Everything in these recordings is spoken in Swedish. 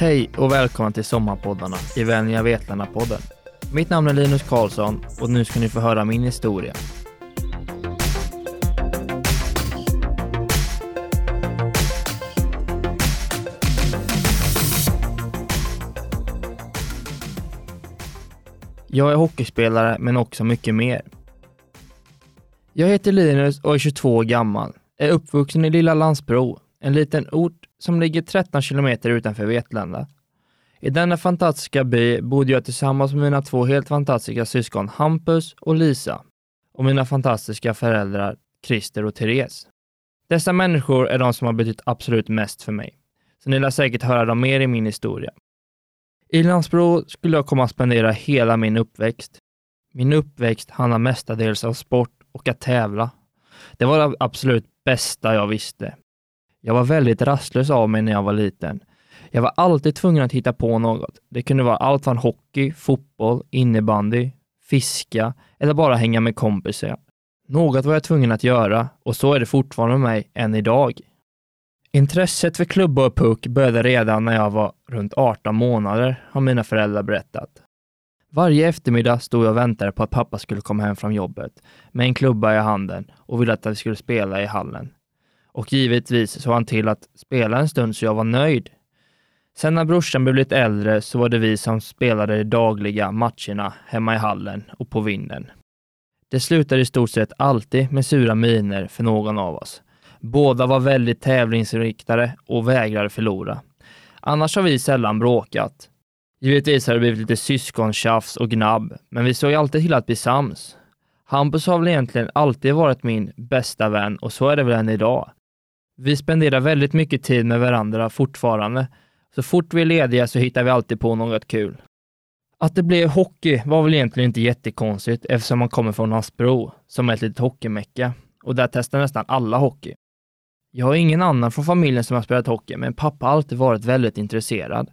Hej och välkomna till Sommarpoddarna i Vänliga Vetlanda-podden. Mitt namn är Linus Karlsson och nu ska ni få höra min historia. Jag är hockeyspelare men också mycket mer. Jag heter Linus och är 22 år gammal. Är uppvuxen i lilla Landsbro, en liten ort som ligger 13 kilometer utanför Vetlanda. I denna fantastiska by bodde jag tillsammans med mina två helt fantastiska syskon Hampus och Lisa och mina fantastiska föräldrar Christer och Therese. Dessa människor är de som har betytt absolut mest för mig, så ni lär säkert höra dem mer i min historia. I Landsbro skulle jag komma att spendera hela min uppväxt. Min uppväxt handlar mestadels om sport och att tävla. Det var det absolut bästa jag visste. Jag var väldigt rastlös av mig när jag var liten. Jag var alltid tvungen att hitta på något. Det kunde vara allt från hockey, fotboll, innebandy, fiska eller bara hänga med kompisar. Något var jag tvungen att göra och så är det fortfarande med mig än idag. Intresset för klubba och puck började redan när jag var runt 18 månader, har mina föräldrar berättat. Varje eftermiddag stod jag och väntade på att pappa skulle komma hem från jobbet med en klubba i handen och ville att vi skulle spela i hallen. Och givetvis såg han till att spela en stund så jag var nöjd. Sen när brorsan blev lite äldre så var det vi som spelade de dagliga matcherna hemma i hallen och på vinden. Det slutade i stort sett alltid med sura miner för någon av oss. Båda var väldigt tävlingsinriktade och vägrade förlora. Annars har vi sällan bråkat. Givetvis har det blivit lite syskontjafs och gnabb, men vi såg alltid till att bli sams. Hampus har väl egentligen alltid varit min bästa vän och så är det väl än idag. Vi spenderar väldigt mycket tid med varandra fortfarande. Så fort vi är lediga så hittar vi alltid på något kul. Att det blev hockey var väl egentligen inte jättekonstigt eftersom man kommer från Hasbro, som är ett litet hockeymecka. Och där testar nästan alla hockey. Jag har ingen annan från familjen som har spelat hockey, men pappa har alltid varit väldigt intresserad.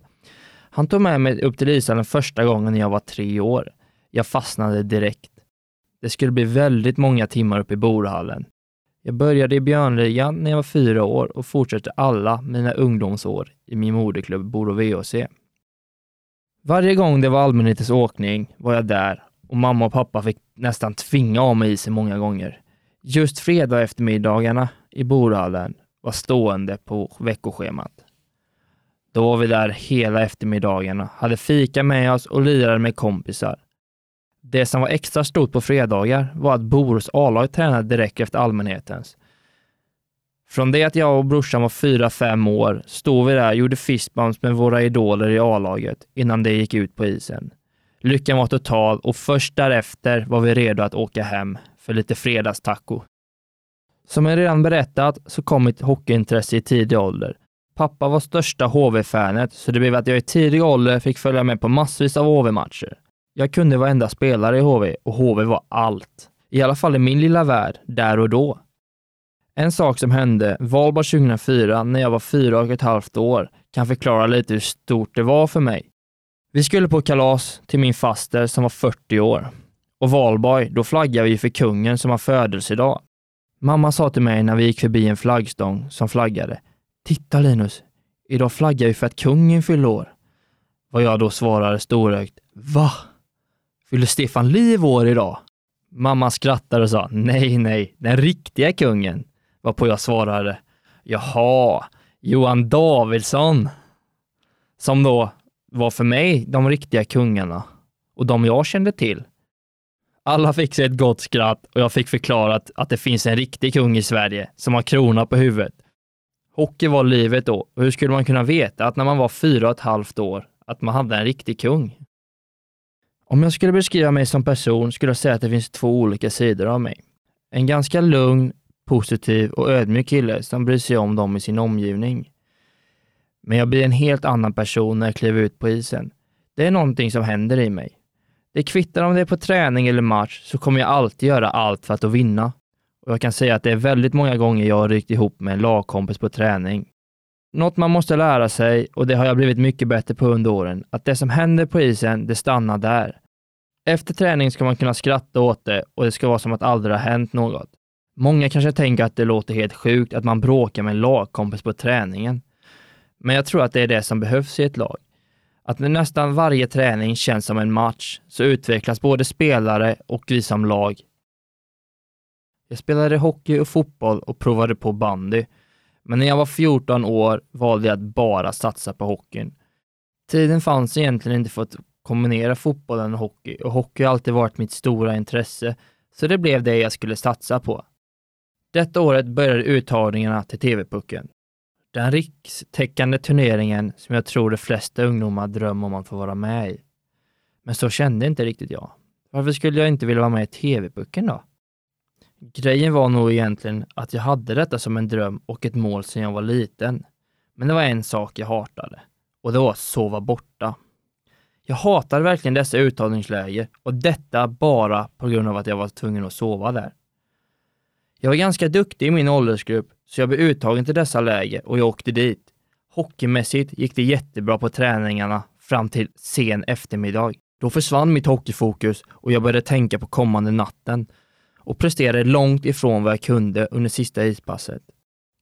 Han tog med mig upp till ishallen första gången när jag var tre år. Jag fastnade direkt. Det skulle bli väldigt många timmar uppe i Borhallen. Jag började i Björnligan när jag var fyra år och fortsatte alla mina ungdomsår i min moderklubb Boro VHC. Varje gång det var allmänhetens åkning var jag där och mamma och pappa fick nästan tvinga av mig isen många gånger. Just fredag eftermiddagarna i Borhallen var stående på veckoschemat. Då var vi där hela eftermiddagarna, hade fika med oss och lirade med kompisar. Det som var extra stort på fredagar var att Borås A-lag tränade direkt efter allmänhetens. Från det att jag och brorsan var fyra, fem år stod vi där och gjorde fistbumps med våra idoler i A-laget innan det gick ut på isen. Lyckan var total och först därefter var vi redo att åka hem för lite fredagstaco. Som jag redan berättat så kom mitt hockeyintresse i tidig ålder. Pappa var största HV-fanet, så det blev att jag i tidig ålder fick följa med på massvis av HV-matcher. Jag kunde varenda spelare i HV och HV var allt. I alla fall i min lilla värld, där och då. En sak som hände valborg 2004 när jag var fyra och ett halvt år kan förklara lite hur stort det var för mig. Vi skulle på kalas till min faster som var 40 år. Och valborg, då flaggade vi för kungen som har födelsedag. Mamma sa till mig när vi gick förbi en flaggstång som flaggade. Titta Linus, idag flaggar vi för att kungen fyller år. Vad jag då svarade storögt. Va? Fyller Stefan Liv år idag? Mamma skrattade och sa nej, nej, den riktiga kungen. Varpå jag svarade jaha, Johan Davidsson. Som då var för mig de riktiga kungarna och de jag kände till. Alla fick sig ett gott skratt och jag fick förklarat att det finns en riktig kung i Sverige som har krona på huvudet. Hockey var livet då och hur skulle man kunna veta att när man var fyra och ett halvt år att man hade en riktig kung? Om jag skulle beskriva mig som person skulle jag säga att det finns två olika sidor av mig. En ganska lugn, positiv och ödmjuk kille som bryr sig om dem i sin omgivning. Men jag blir en helt annan person när jag kliver ut på isen. Det är någonting som händer i mig. Det kvittar om det är på träning eller match så kommer jag alltid göra allt för att vinna. Och jag kan säga att det är väldigt många gånger jag har ryckt ihop med en lagkompis på träning. Något man måste lära sig, och det har jag blivit mycket bättre på under åren, att det som händer på isen, det stannar där. Efter träning ska man kunna skratta åt det och det ska vara som att aldrig har hänt något. Många kanske tänker att det låter helt sjukt att man bråkar med en lagkompis på träningen. Men jag tror att det är det som behövs i ett lag. Att när nästan varje träning känns som en match så utvecklas både spelare och vi som lag. Jag spelade hockey och fotboll och provade på bandy. Men när jag var 14 år valde jag att bara satsa på hockeyn. Tiden fanns egentligen inte för att kombinera fotbollen och hockey och hockey har alltid varit mitt stora intresse, så det blev det jag skulle satsa på. Detta året började uttagningarna till TV-pucken. Den rikstäckande turneringen som jag tror de flesta ungdomar drömmer om att få vara med i. Men så kände inte riktigt jag. Varför skulle jag inte vilja vara med i TV-pucken då? Grejen var nog egentligen att jag hade detta som en dröm och ett mål sedan jag var liten. Men det var en sak jag hatade och det var att sova borta. Jag hatade verkligen dessa uttagningsläger och detta bara på grund av att jag var tvungen att sova där. Jag var ganska duktig i min åldersgrupp, så jag blev uttagen till dessa läger och jag åkte dit. Hockeymässigt gick det jättebra på träningarna fram till sen eftermiddag. Då försvann mitt hockeyfokus och jag började tänka på kommande natten och presterade långt ifrån vad jag kunde under sista ispasset.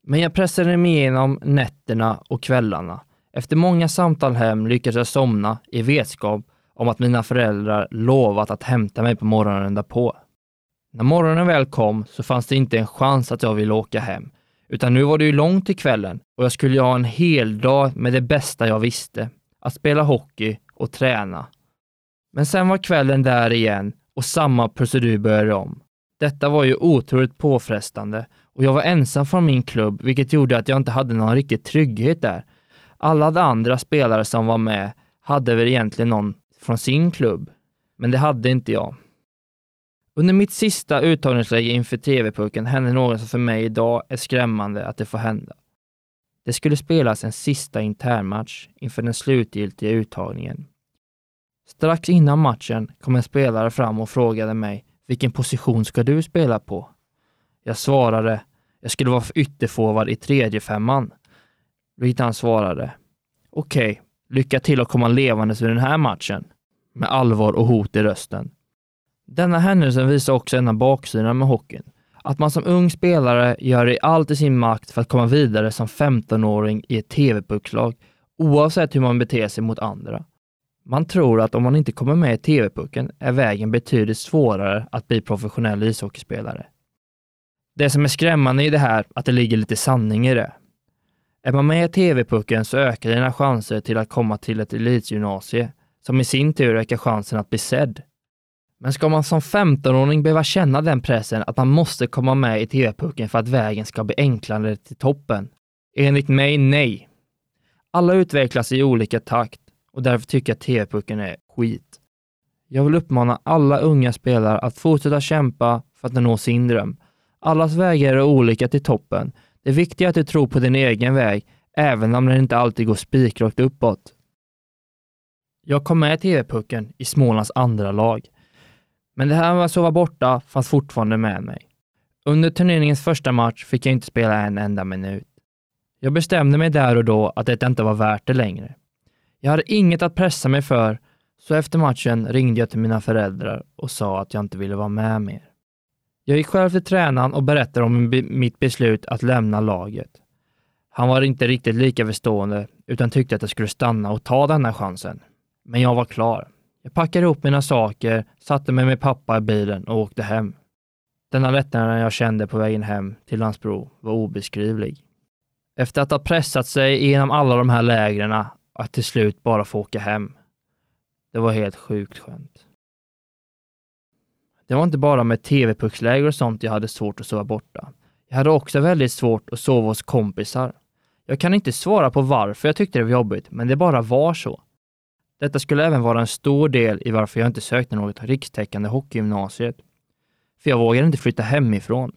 Men jag pressade mig igenom nätterna och kvällarna. Efter många samtal hem lyckades jag somna i vetskap om att mina föräldrar lovat att hämta mig på morgonen därpå. När morgonen väl kom så fanns det inte en chans att jag ville åka hem, utan nu var det ju långt till kvällen och jag skulle ju ha en hel dag med det bästa jag visste, att spela hockey och träna. Men sen var kvällen där igen och samma procedur började om. Detta var ju otroligt påfrestande och jag var ensam från min klubb, vilket gjorde att jag inte hade någon riktig trygghet där. Alla de andra spelare som var med hade väl egentligen någon från sin klubb, men det hade inte jag. Under mitt sista uttagningsläge inför TV-pucken hände något som för mig idag är skrämmande att det får hända. Det skulle spelas en sista internmatch inför den slutgiltiga uttagningen. Strax innan matchen kom en spelare fram och frågade mig vilken position ska du spela på? Jag svarade jag skulle vara ytterforward i tredje femman. Vilket han svarade Okej, okay, lycka till att komma levandes ur den här matchen. Med allvar och hot i rösten. Denna händelse visar också en av baksidorna med hockeyn. Att man som ung spelare gör allt i sin makt för att komma vidare som 15-åring i ett TV-puckslag, oavsett hur man beter sig mot andra. Man tror att om man inte kommer med i TV-pucken är vägen betydligt svårare att bli professionell ishockeyspelare. Det som är skrämmande i det här, att det ligger lite sanning i det. Är man med i TV-pucken så ökar dina chanser till att komma till ett elitgymnasie, som i sin tur ökar chansen att bli sedd. Men ska man som 15-åring behöva känna den pressen att man måste komma med i TV-pucken för att vägen ska bli enklare till toppen? Enligt mig, nej. Alla utvecklas i olika takt och därför tycker jag TV-pucken är skit. Jag vill uppmana alla unga spelare att fortsätta kämpa för att nå sin dröm. Allas vägar är olika till toppen. Det viktiga är att du tror på din egen väg, även om den inte alltid går spikrakt uppåt. Jag kom med i TV-pucken i Smålands andra lag. Men det här med att sova borta fanns fortfarande med mig. Under turneringens första match fick jag inte spela en enda minut. Jag bestämde mig där och då att det inte var värt det längre. Jag hade inget att pressa mig för, så efter matchen ringde jag till mina föräldrar och sa att jag inte ville vara med mer. Jag gick själv till tränaren och berättade om mitt beslut att lämna laget. Han var inte riktigt lika förstående, utan tyckte att jag skulle stanna och ta denna chansen. Men jag var klar. Jag packade ihop mina saker, satte mig med pappa i bilen och åkte hem. Denna lättnaden jag kände på vägen hem till Landsbro var obeskrivlig. Efter att ha pressat sig igenom alla de här lägren att till slut bara få åka hem. Det var helt sjukt skönt. Det var inte bara med tv-pucksläger och sånt jag hade svårt att sova borta. Jag hade också väldigt svårt att sova hos kompisar. Jag kan inte svara på varför jag tyckte det var jobbigt, men det bara var så. Detta skulle även vara en stor del i varför jag inte sökte något rikstäckande hockeygymnasiet. För jag vågade inte flytta hemifrån.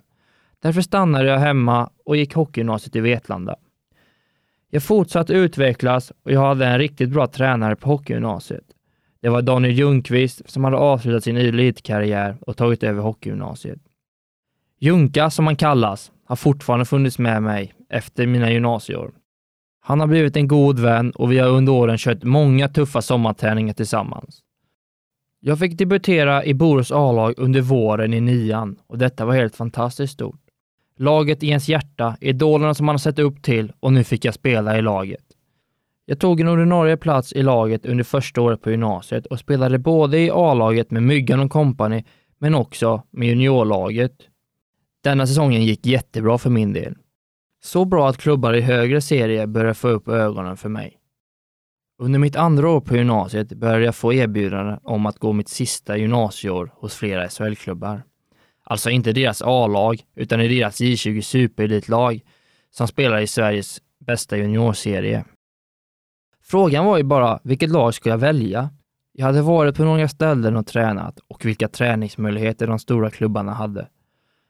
Därför stannade jag hemma och gick hockeygymnasiet i Vetlanda. Jag fortsatte utvecklas och jag hade en riktigt bra tränare på hockeygymnasiet. Det var Daniel Ljungqvist som hade avslutat sin elitkarriär och tagit över hockeygymnasiet. Junka, som han kallas, har fortfarande funnits med mig efter mina gymnasieår. Han har blivit en god vän och vi har under åren kört många tuffa sommarträningar tillsammans. Jag fick debutera i Borås A-lag under våren i nian och detta var helt fantastiskt stort. Laget i ens hjärta, idolerna som man har sett upp till och nu fick jag spela i laget. Jag tog en ordinarie plats i laget under första året på gymnasiet och spelade både i A-laget med Myggan och kompani, men också med juniorlaget. Denna säsongen gick jättebra för min del. Så bra att klubbar i högre serier började få upp ögonen för mig. Under mitt andra år på gymnasiet började jag få erbjudanden om att gå mitt sista gymnasieår hos flera SHL-klubbar. Alltså inte deras A-lag, utan i deras J20 superelitlag som spelar i Sveriges bästa juniorserie. Frågan var ju bara, vilket lag skulle jag välja? Jag hade varit på några ställen och tränat och vilka träningsmöjligheter de stora klubbarna hade.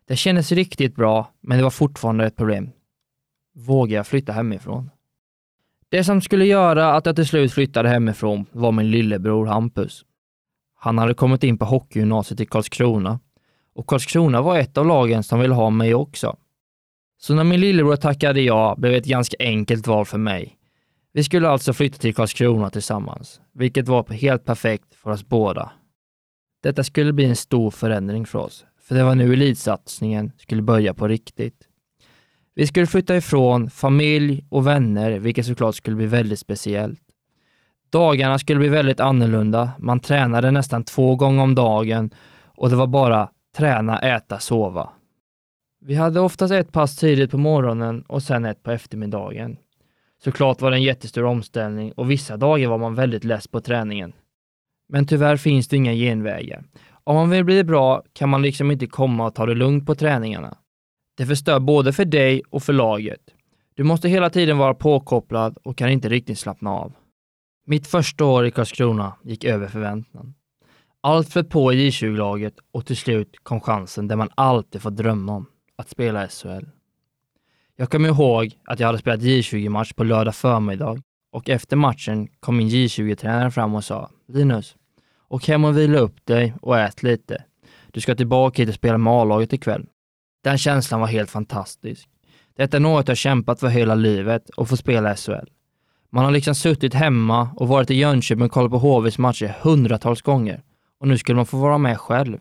Det kändes riktigt bra, men det var fortfarande ett problem. Vågar jag flytta hemifrån? Det som skulle göra att jag till slut flyttade hemifrån var min lillebror Hampus. Han hade kommit in på hockeygymnasiet i Karlskrona och Karlskrona var ett av lagen som ville ha mig också. Så när min lillebror tackade ja blev det ett ganska enkelt val för mig. Vi skulle alltså flytta till Karlskrona tillsammans, vilket var helt perfekt för oss båda. Detta skulle bli en stor förändring för oss, för det var nu elitsatsningen skulle börja på riktigt. Vi skulle flytta ifrån familj och vänner, vilket såklart skulle bli väldigt speciellt. Dagarna skulle bli väldigt annorlunda. Man tränade nästan två gånger om dagen och det var bara träna, äta, sova. Vi hade oftast ett pass tidigt på morgonen och sen ett på eftermiddagen. Såklart var det en jättestor omställning och vissa dagar var man väldigt less på träningen. Men tyvärr finns det inga genvägar. Om man vill bli bra kan man liksom inte komma och ta det lugnt på träningarna. Det förstör både för dig och för laget. Du måste hela tiden vara påkopplad och kan inte riktigt slappna av. Mitt första år i Karlskrona gick över förväntan. Allt flöt på i J20-laget och till slut kom chansen där man alltid fått drömma om, att spela SHL. Jag kommer ihåg att jag hade spelat J20-match på lördag förmiddag och efter matchen kom min J20-tränare fram och sa Linus, åk hem och vila upp dig och ät lite. Du ska tillbaka hit och spela med A-laget ikväll. Den känslan var helt fantastisk. Detta är något jag kämpat för hela livet och få spela SHL. Man har liksom suttit hemma och varit i Jönköping och kollat på HVs matcher hundratals gånger och nu skulle man få vara med själv.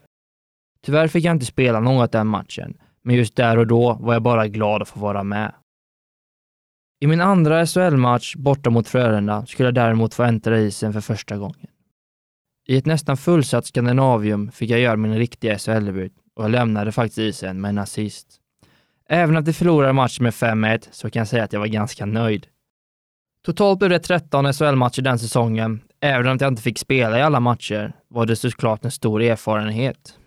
Tyvärr fick jag inte spela något den matchen, men just där och då var jag bara glad att få vara med. I min andra SHL-match borta mot Frölunda skulle jag däremot få äntra isen för första gången. I ett nästan fullsatt Skandinavium fick jag göra min riktiga SHL-debut och jag lämnade faktiskt isen med en assist. Även att vi förlorade matchen med 5-1 så kan jag säga att jag var ganska nöjd. Totalt blev det 13 SHL-matcher den säsongen. Även om jag inte fick spela i alla matcher var det såklart en stor erfarenhet.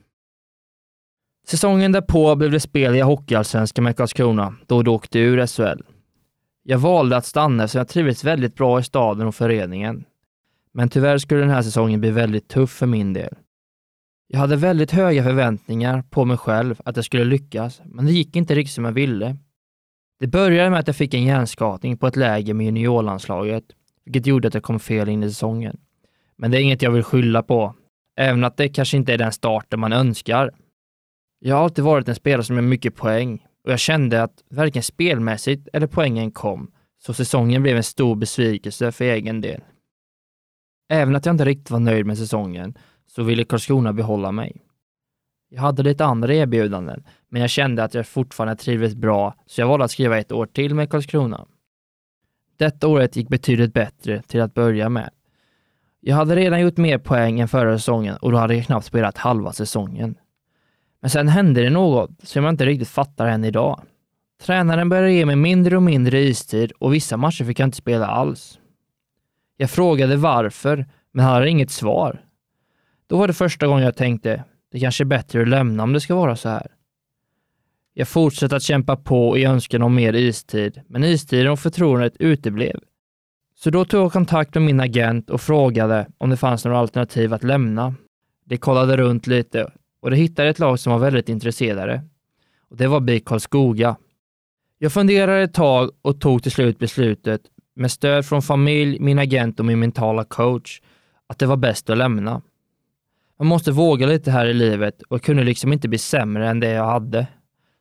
Säsongen därpå blev det spel i Hockeyallsvenskan med Karlskrona, då du åkte ur SHL. Jag valde att stanna eftersom jag trivdes väldigt bra i staden och föreningen. Men tyvärr skulle den här säsongen bli väldigt tuff för min del. Jag hade väldigt höga förväntningar på mig själv att jag skulle lyckas, men det gick inte riktigt som jag ville. Det började med att jag fick en hjärnskakning på ett läger med juniorlandslaget, vilket gjorde att jag kom fel in i säsongen. Men det är inget jag vill skylla på, även att det kanske inte är den starten man önskar. Jag har alltid varit en spelare som gör mycket poäng och jag kände att varken spelmässigt eller poängen kom, så säsongen blev en stor besvikelse för egen del. Även att jag inte riktigt var nöjd med säsongen så ville Karlskrona behålla mig. Jag hade lite andra erbjudanden, men jag kände att jag fortfarande trivdes bra, så jag valde att skriva ett år till med Karlskrona. Detta året gick betydligt bättre till att börja med. Jag hade redan gjort mer poäng än förra säsongen och då hade jag knappt spelat halva säsongen. Men sen hände det något som jag inte riktigt fattar än idag. Tränaren började ge mig mindre och mindre istid och vissa matcher fick jag inte spela alls. Jag frågade varför, men han hade inget svar. Då var det första gången jag tänkte, det kanske är bättre att lämna om det ska vara så här. Jag fortsatte att kämpa på i önskan om mer istid, men istiden och förtroendet uteblev. Så då tog jag kontakt med min agent och frågade om det fanns några alternativ att lämna. De kollade runt lite och de hittade ett lag som var väldigt intresserade. Och det var BIK Karlskoga. Jag funderade ett tag och tog till slut beslutet, med stöd från familj, min agent och min mentala coach, att det var bäst att lämna. Man måste våga lite här i livet och kunde liksom inte bli sämre än det jag hade.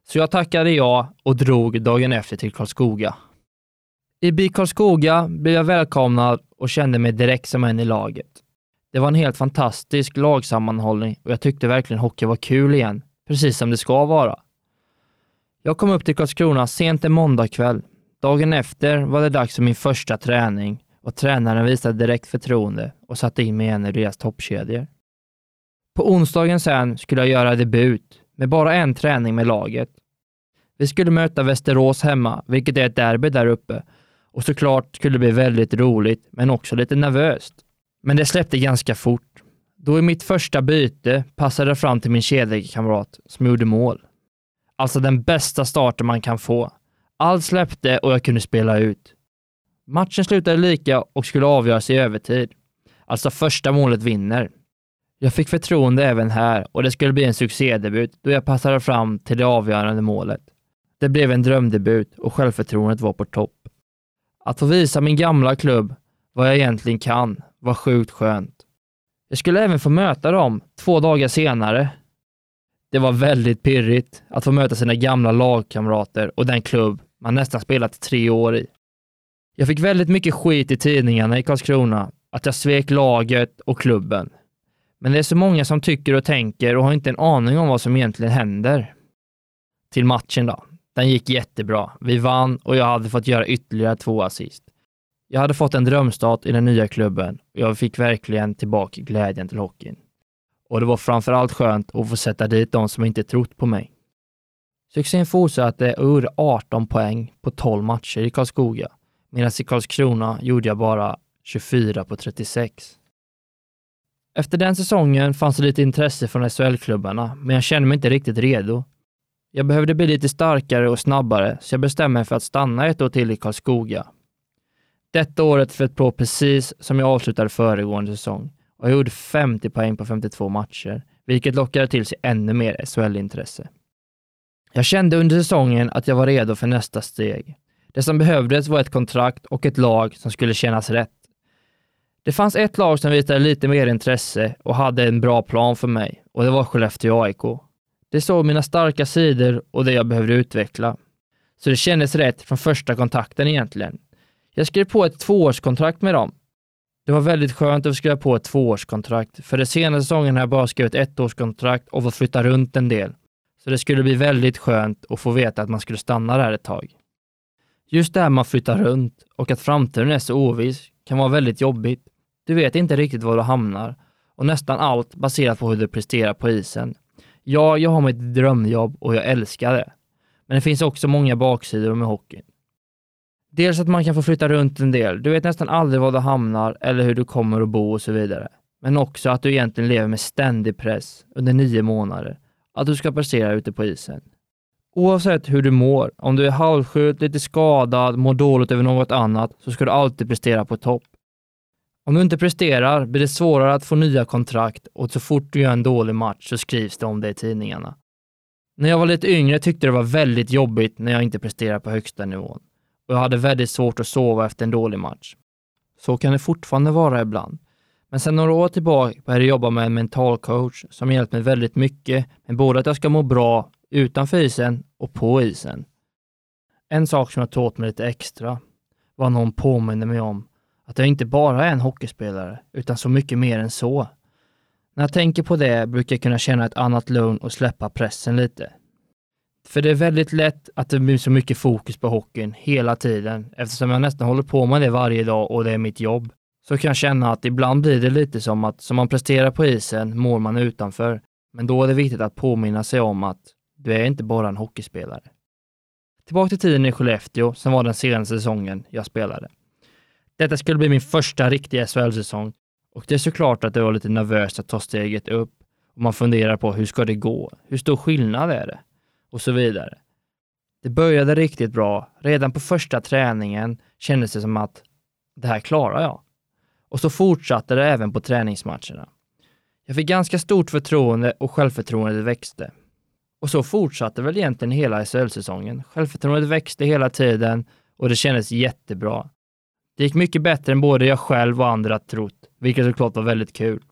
Så jag tackade ja och drog dagen efter till Karlskoga. I BIK Karlskoga blev jag välkomnad och kände mig direkt som en i laget. Det var en helt fantastisk lagsammanhållning och jag tyckte verkligen hockey var kul igen, precis som det ska vara. Jag kom upp till Karlskrona sent en måndagkväll. Dagen efter var det dags för min första träning och tränaren visade direkt förtroende och satte in mig igen i deras toppkedjor. På onsdagen sen skulle jag göra debut med bara en träning med laget. Vi skulle möta Västerås hemma, vilket är ett derby där uppe och såklart skulle det bli väldigt roligt, men också lite nervöst. Men det släppte ganska fort. Då i mitt första byte passade jag fram till min kedjekamrat som gjorde mål. Alltså den bästa starten man kan få. Allt släppte och jag kunde spela ut. Matchen slutade lika och skulle avgöras i övertid. Alltså första målet vinner. Jag fick förtroende även här och det skulle bli en succédebut då jag passade fram till det avgörande målet. Det blev en drömdebut och självförtroendet var på topp. Att få visa min gamla klubb vad jag egentligen kan var sjukt skönt. Jag skulle även få möta dem två dagar senare. Det var väldigt pirrigt att få möta sina gamla lagkamrater och den klubb man nästan spelat tre år i. Jag fick väldigt mycket skit i tidningarna i Karlskrona att jag svek laget och klubben. Men det är så många som tycker och tänker och har inte en aning om vad som egentligen händer. Till matchen då. Den gick jättebra. Vi vann och jag hade fått göra ytterligare två assist. Jag hade fått en drömstart i den nya klubben och jag fick verkligen tillbaka glädjen till hockeyn. Och det var framförallt skönt att få sätta dit de som inte trott på mig. Succén fortsatte och gjorde 18 poäng på 12 matcher i Karlskoga, medan i Karlskrona gjorde jag bara 24 på 36. Efter den säsongen fanns det lite intresse från SHL-klubbarna, men jag kände mig inte riktigt redo. Jag behövde bli lite starkare och snabbare, så jag bestämde mig för att stanna ett år till i Karlskoga. Detta året flöt på precis som jag avslutade föregående säsong och jag gjorde 50 poäng på 52 matcher, vilket lockade till sig ännu mer SHL-intresse. Jag kände under säsongen att jag var redo för nästa steg. Det som behövdes var ett kontrakt och ett lag som skulle kännas rätt. Det fanns ett lag som visade lite mer intresse och hade en bra plan för mig och det var Skellefteå AIK. Det såg mina starka sidor och det jag behövde utveckla. Så det kändes rätt från första kontakten egentligen. Jag skrev på ett tvåårskontrakt med dem. Det var väldigt skönt att skriva på ett tvåårskontrakt, för de senaste säsongen har jag bara skrivit ettårskontrakt och fått flytta runt en del. Så det skulle bli väldigt skönt att få veta att man skulle stanna där ett tag. Just det här med att flytta runt och att framtiden är så oviss kan vara väldigt jobbigt. Du vet inte riktigt var du hamnar och nästan allt baserat på hur du presterar på isen. Ja, jag har mitt drömjobb och jag älskar det. Men det finns också många baksidor med hockeyn. Dels att man kan få flytta runt en del. Du vet nästan aldrig var du hamnar eller hur du kommer att bo och så vidare. Men också att du egentligen lever med ständig press under nio månader. Att du ska prestera ute på isen. Oavsett hur du mår, om du är halvsjuk, lite skadad, mår dåligt över något annat, så ska du alltid prestera på topp. Om du inte presterar blir det svårare att få nya kontrakt och så fort du gör en dålig match så skrivs det om det i tidningarna. När jag var lite yngre tyckte det var väldigt jobbigt när jag inte presterade på högsta nivån och jag hade väldigt svårt att sova efter en dålig match. Så kan det fortfarande vara ibland. Men sedan några år tillbaka började jag jobba med en mental coach som hjälpt mig väldigt mycket med både att jag ska må bra utanför isen och på isen. En sak som jag tog åt mig lite extra var någon påminner mig om att jag inte bara är en hockeyspelare, utan så mycket mer än så. När jag tänker på det brukar jag kunna känna ett annat lugn och släppa pressen lite. För det är väldigt lätt att det blir så mycket fokus på hockeyn hela tiden. Eftersom jag nästan håller på med det varje dag och det är mitt jobb. Så kan jag känna att ibland blir det lite som att som man presterar på isen mår man utanför. Men då är det viktigt att påminna sig om att du är inte bara en hockeyspelare. Tillbaka till tiden i Skellefteå, som var den senaste säsongen jag spelade. Detta skulle bli min första riktiga SHL-säsong och det är såklart att det var lite nervöst att ta steget upp och man funderar på hur ska det gå? Hur stor skillnad är det? och så vidare. Det började riktigt bra. Redan på första träningen kändes det som att det här klarar jag. Och så fortsatte det även på träningsmatcherna. Jag fick ganska stort förtroende och självförtroendet växte. Och så fortsatte väl egentligen hela SHL-säsongen. Självförtroendet växte hela tiden och det kändes jättebra. Det gick mycket bättre än både jag själv och andra trott, vilket såklart var väldigt kul.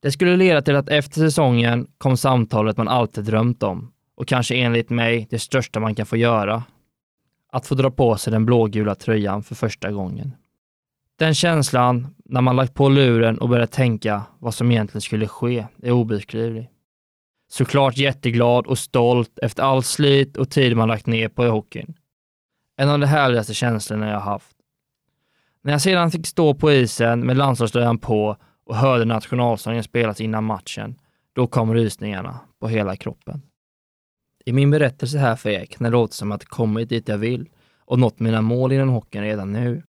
Det skulle leda till att efter säsongen kom samtalet man alltid drömt om och kanske enligt mig det största man kan få göra. Att få dra på sig den blågula tröjan för första gången. Den känslan när man lagt på luren och börjat tänka vad som egentligen skulle ske är obeskrivlig. Såklart jätteglad och stolt efter allt slit och tid man lagt ner på hockeyn. En av de härligaste känslorna jag haft. När jag sedan fick stå på isen med landslagströjan på och hörde nationalsången spelas innan matchen, då kom rysningarna på hela kroppen. I min berättelse här för er kan det låta som att jag kommit dit jag vill och nått mina mål inom hockeyn redan nu.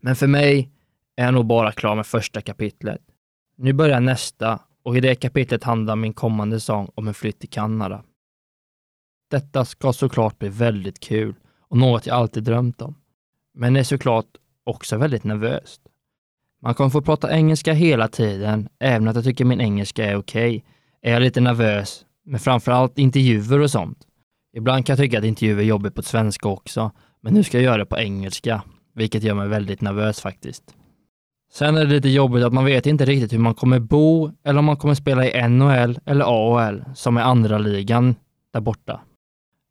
Men för mig är jag nog bara klar med första kapitlet. Nu börjar nästa och i det kapitlet handlar min kommande sång om en flytt till Kanada. Detta ska såklart bli väldigt kul och något jag alltid drömt om. Men det är såklart också väldigt nervöst. Man kommer få prata engelska hela tiden, även att jag tycker min engelska är okej. Okay, är jag lite nervös, men framförallt intervjuer och sånt. Ibland kan jag tycka att intervjuer är jobbigt på svenska också, men nu ska jag göra det på engelska, vilket gör mig väldigt nervös faktiskt. Sen är det lite jobbigt att man vet inte riktigt hur man kommer bo eller om man kommer spela i NHL eller AHL, som är andra ligan där borta.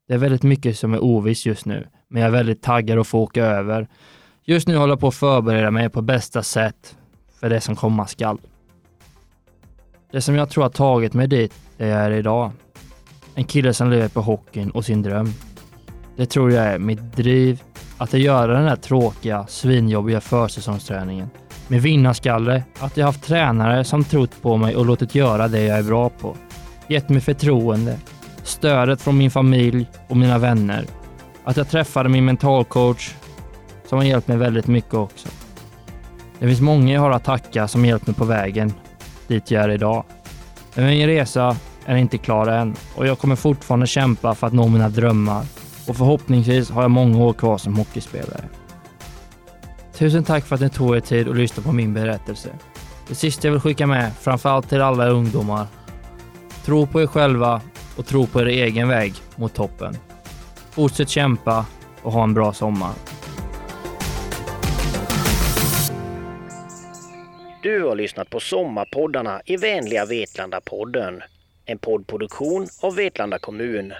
Det är väldigt mycket som är ovisst just nu, men jag är väldigt taggad att få åka över. Just nu håller jag på att förbereda mig på bästa sätt för det som komma skall. Det som jag tror har tagit mig dit, där jag är idag. En kille som lever på hockeyn och sin dröm. Det tror jag är mitt driv, att göra den här tråkiga, svinjobbiga försäsongsträningen. Med vinnarskalle, att jag haft tränare som trott på mig och låtit göra det jag är bra på. Gett mig förtroende, stödet från min familj och mina vänner. Att jag träffade min mentalcoach som har hjälpt mig väldigt mycket också. Det finns många jag har att tacka som hjälpt mig på vägen dit jag är idag. Men min resa är inte klar än och jag kommer fortfarande kämpa för att nå mina drömmar och förhoppningsvis har jag många år kvar som hockeyspelare. Tusen tack för att ni tog er tid och lyssnade på min berättelse. Det sista jag vill skicka med, framförallt till alla ungdomar. Tro på er själva och tro på er egen väg mot toppen. Fortsätt kämpa och ha en bra sommar. Du har lyssnat på Sommarpoddarna i vänliga Vetlanda-podden. En poddproduktion av Vetlanda kommun.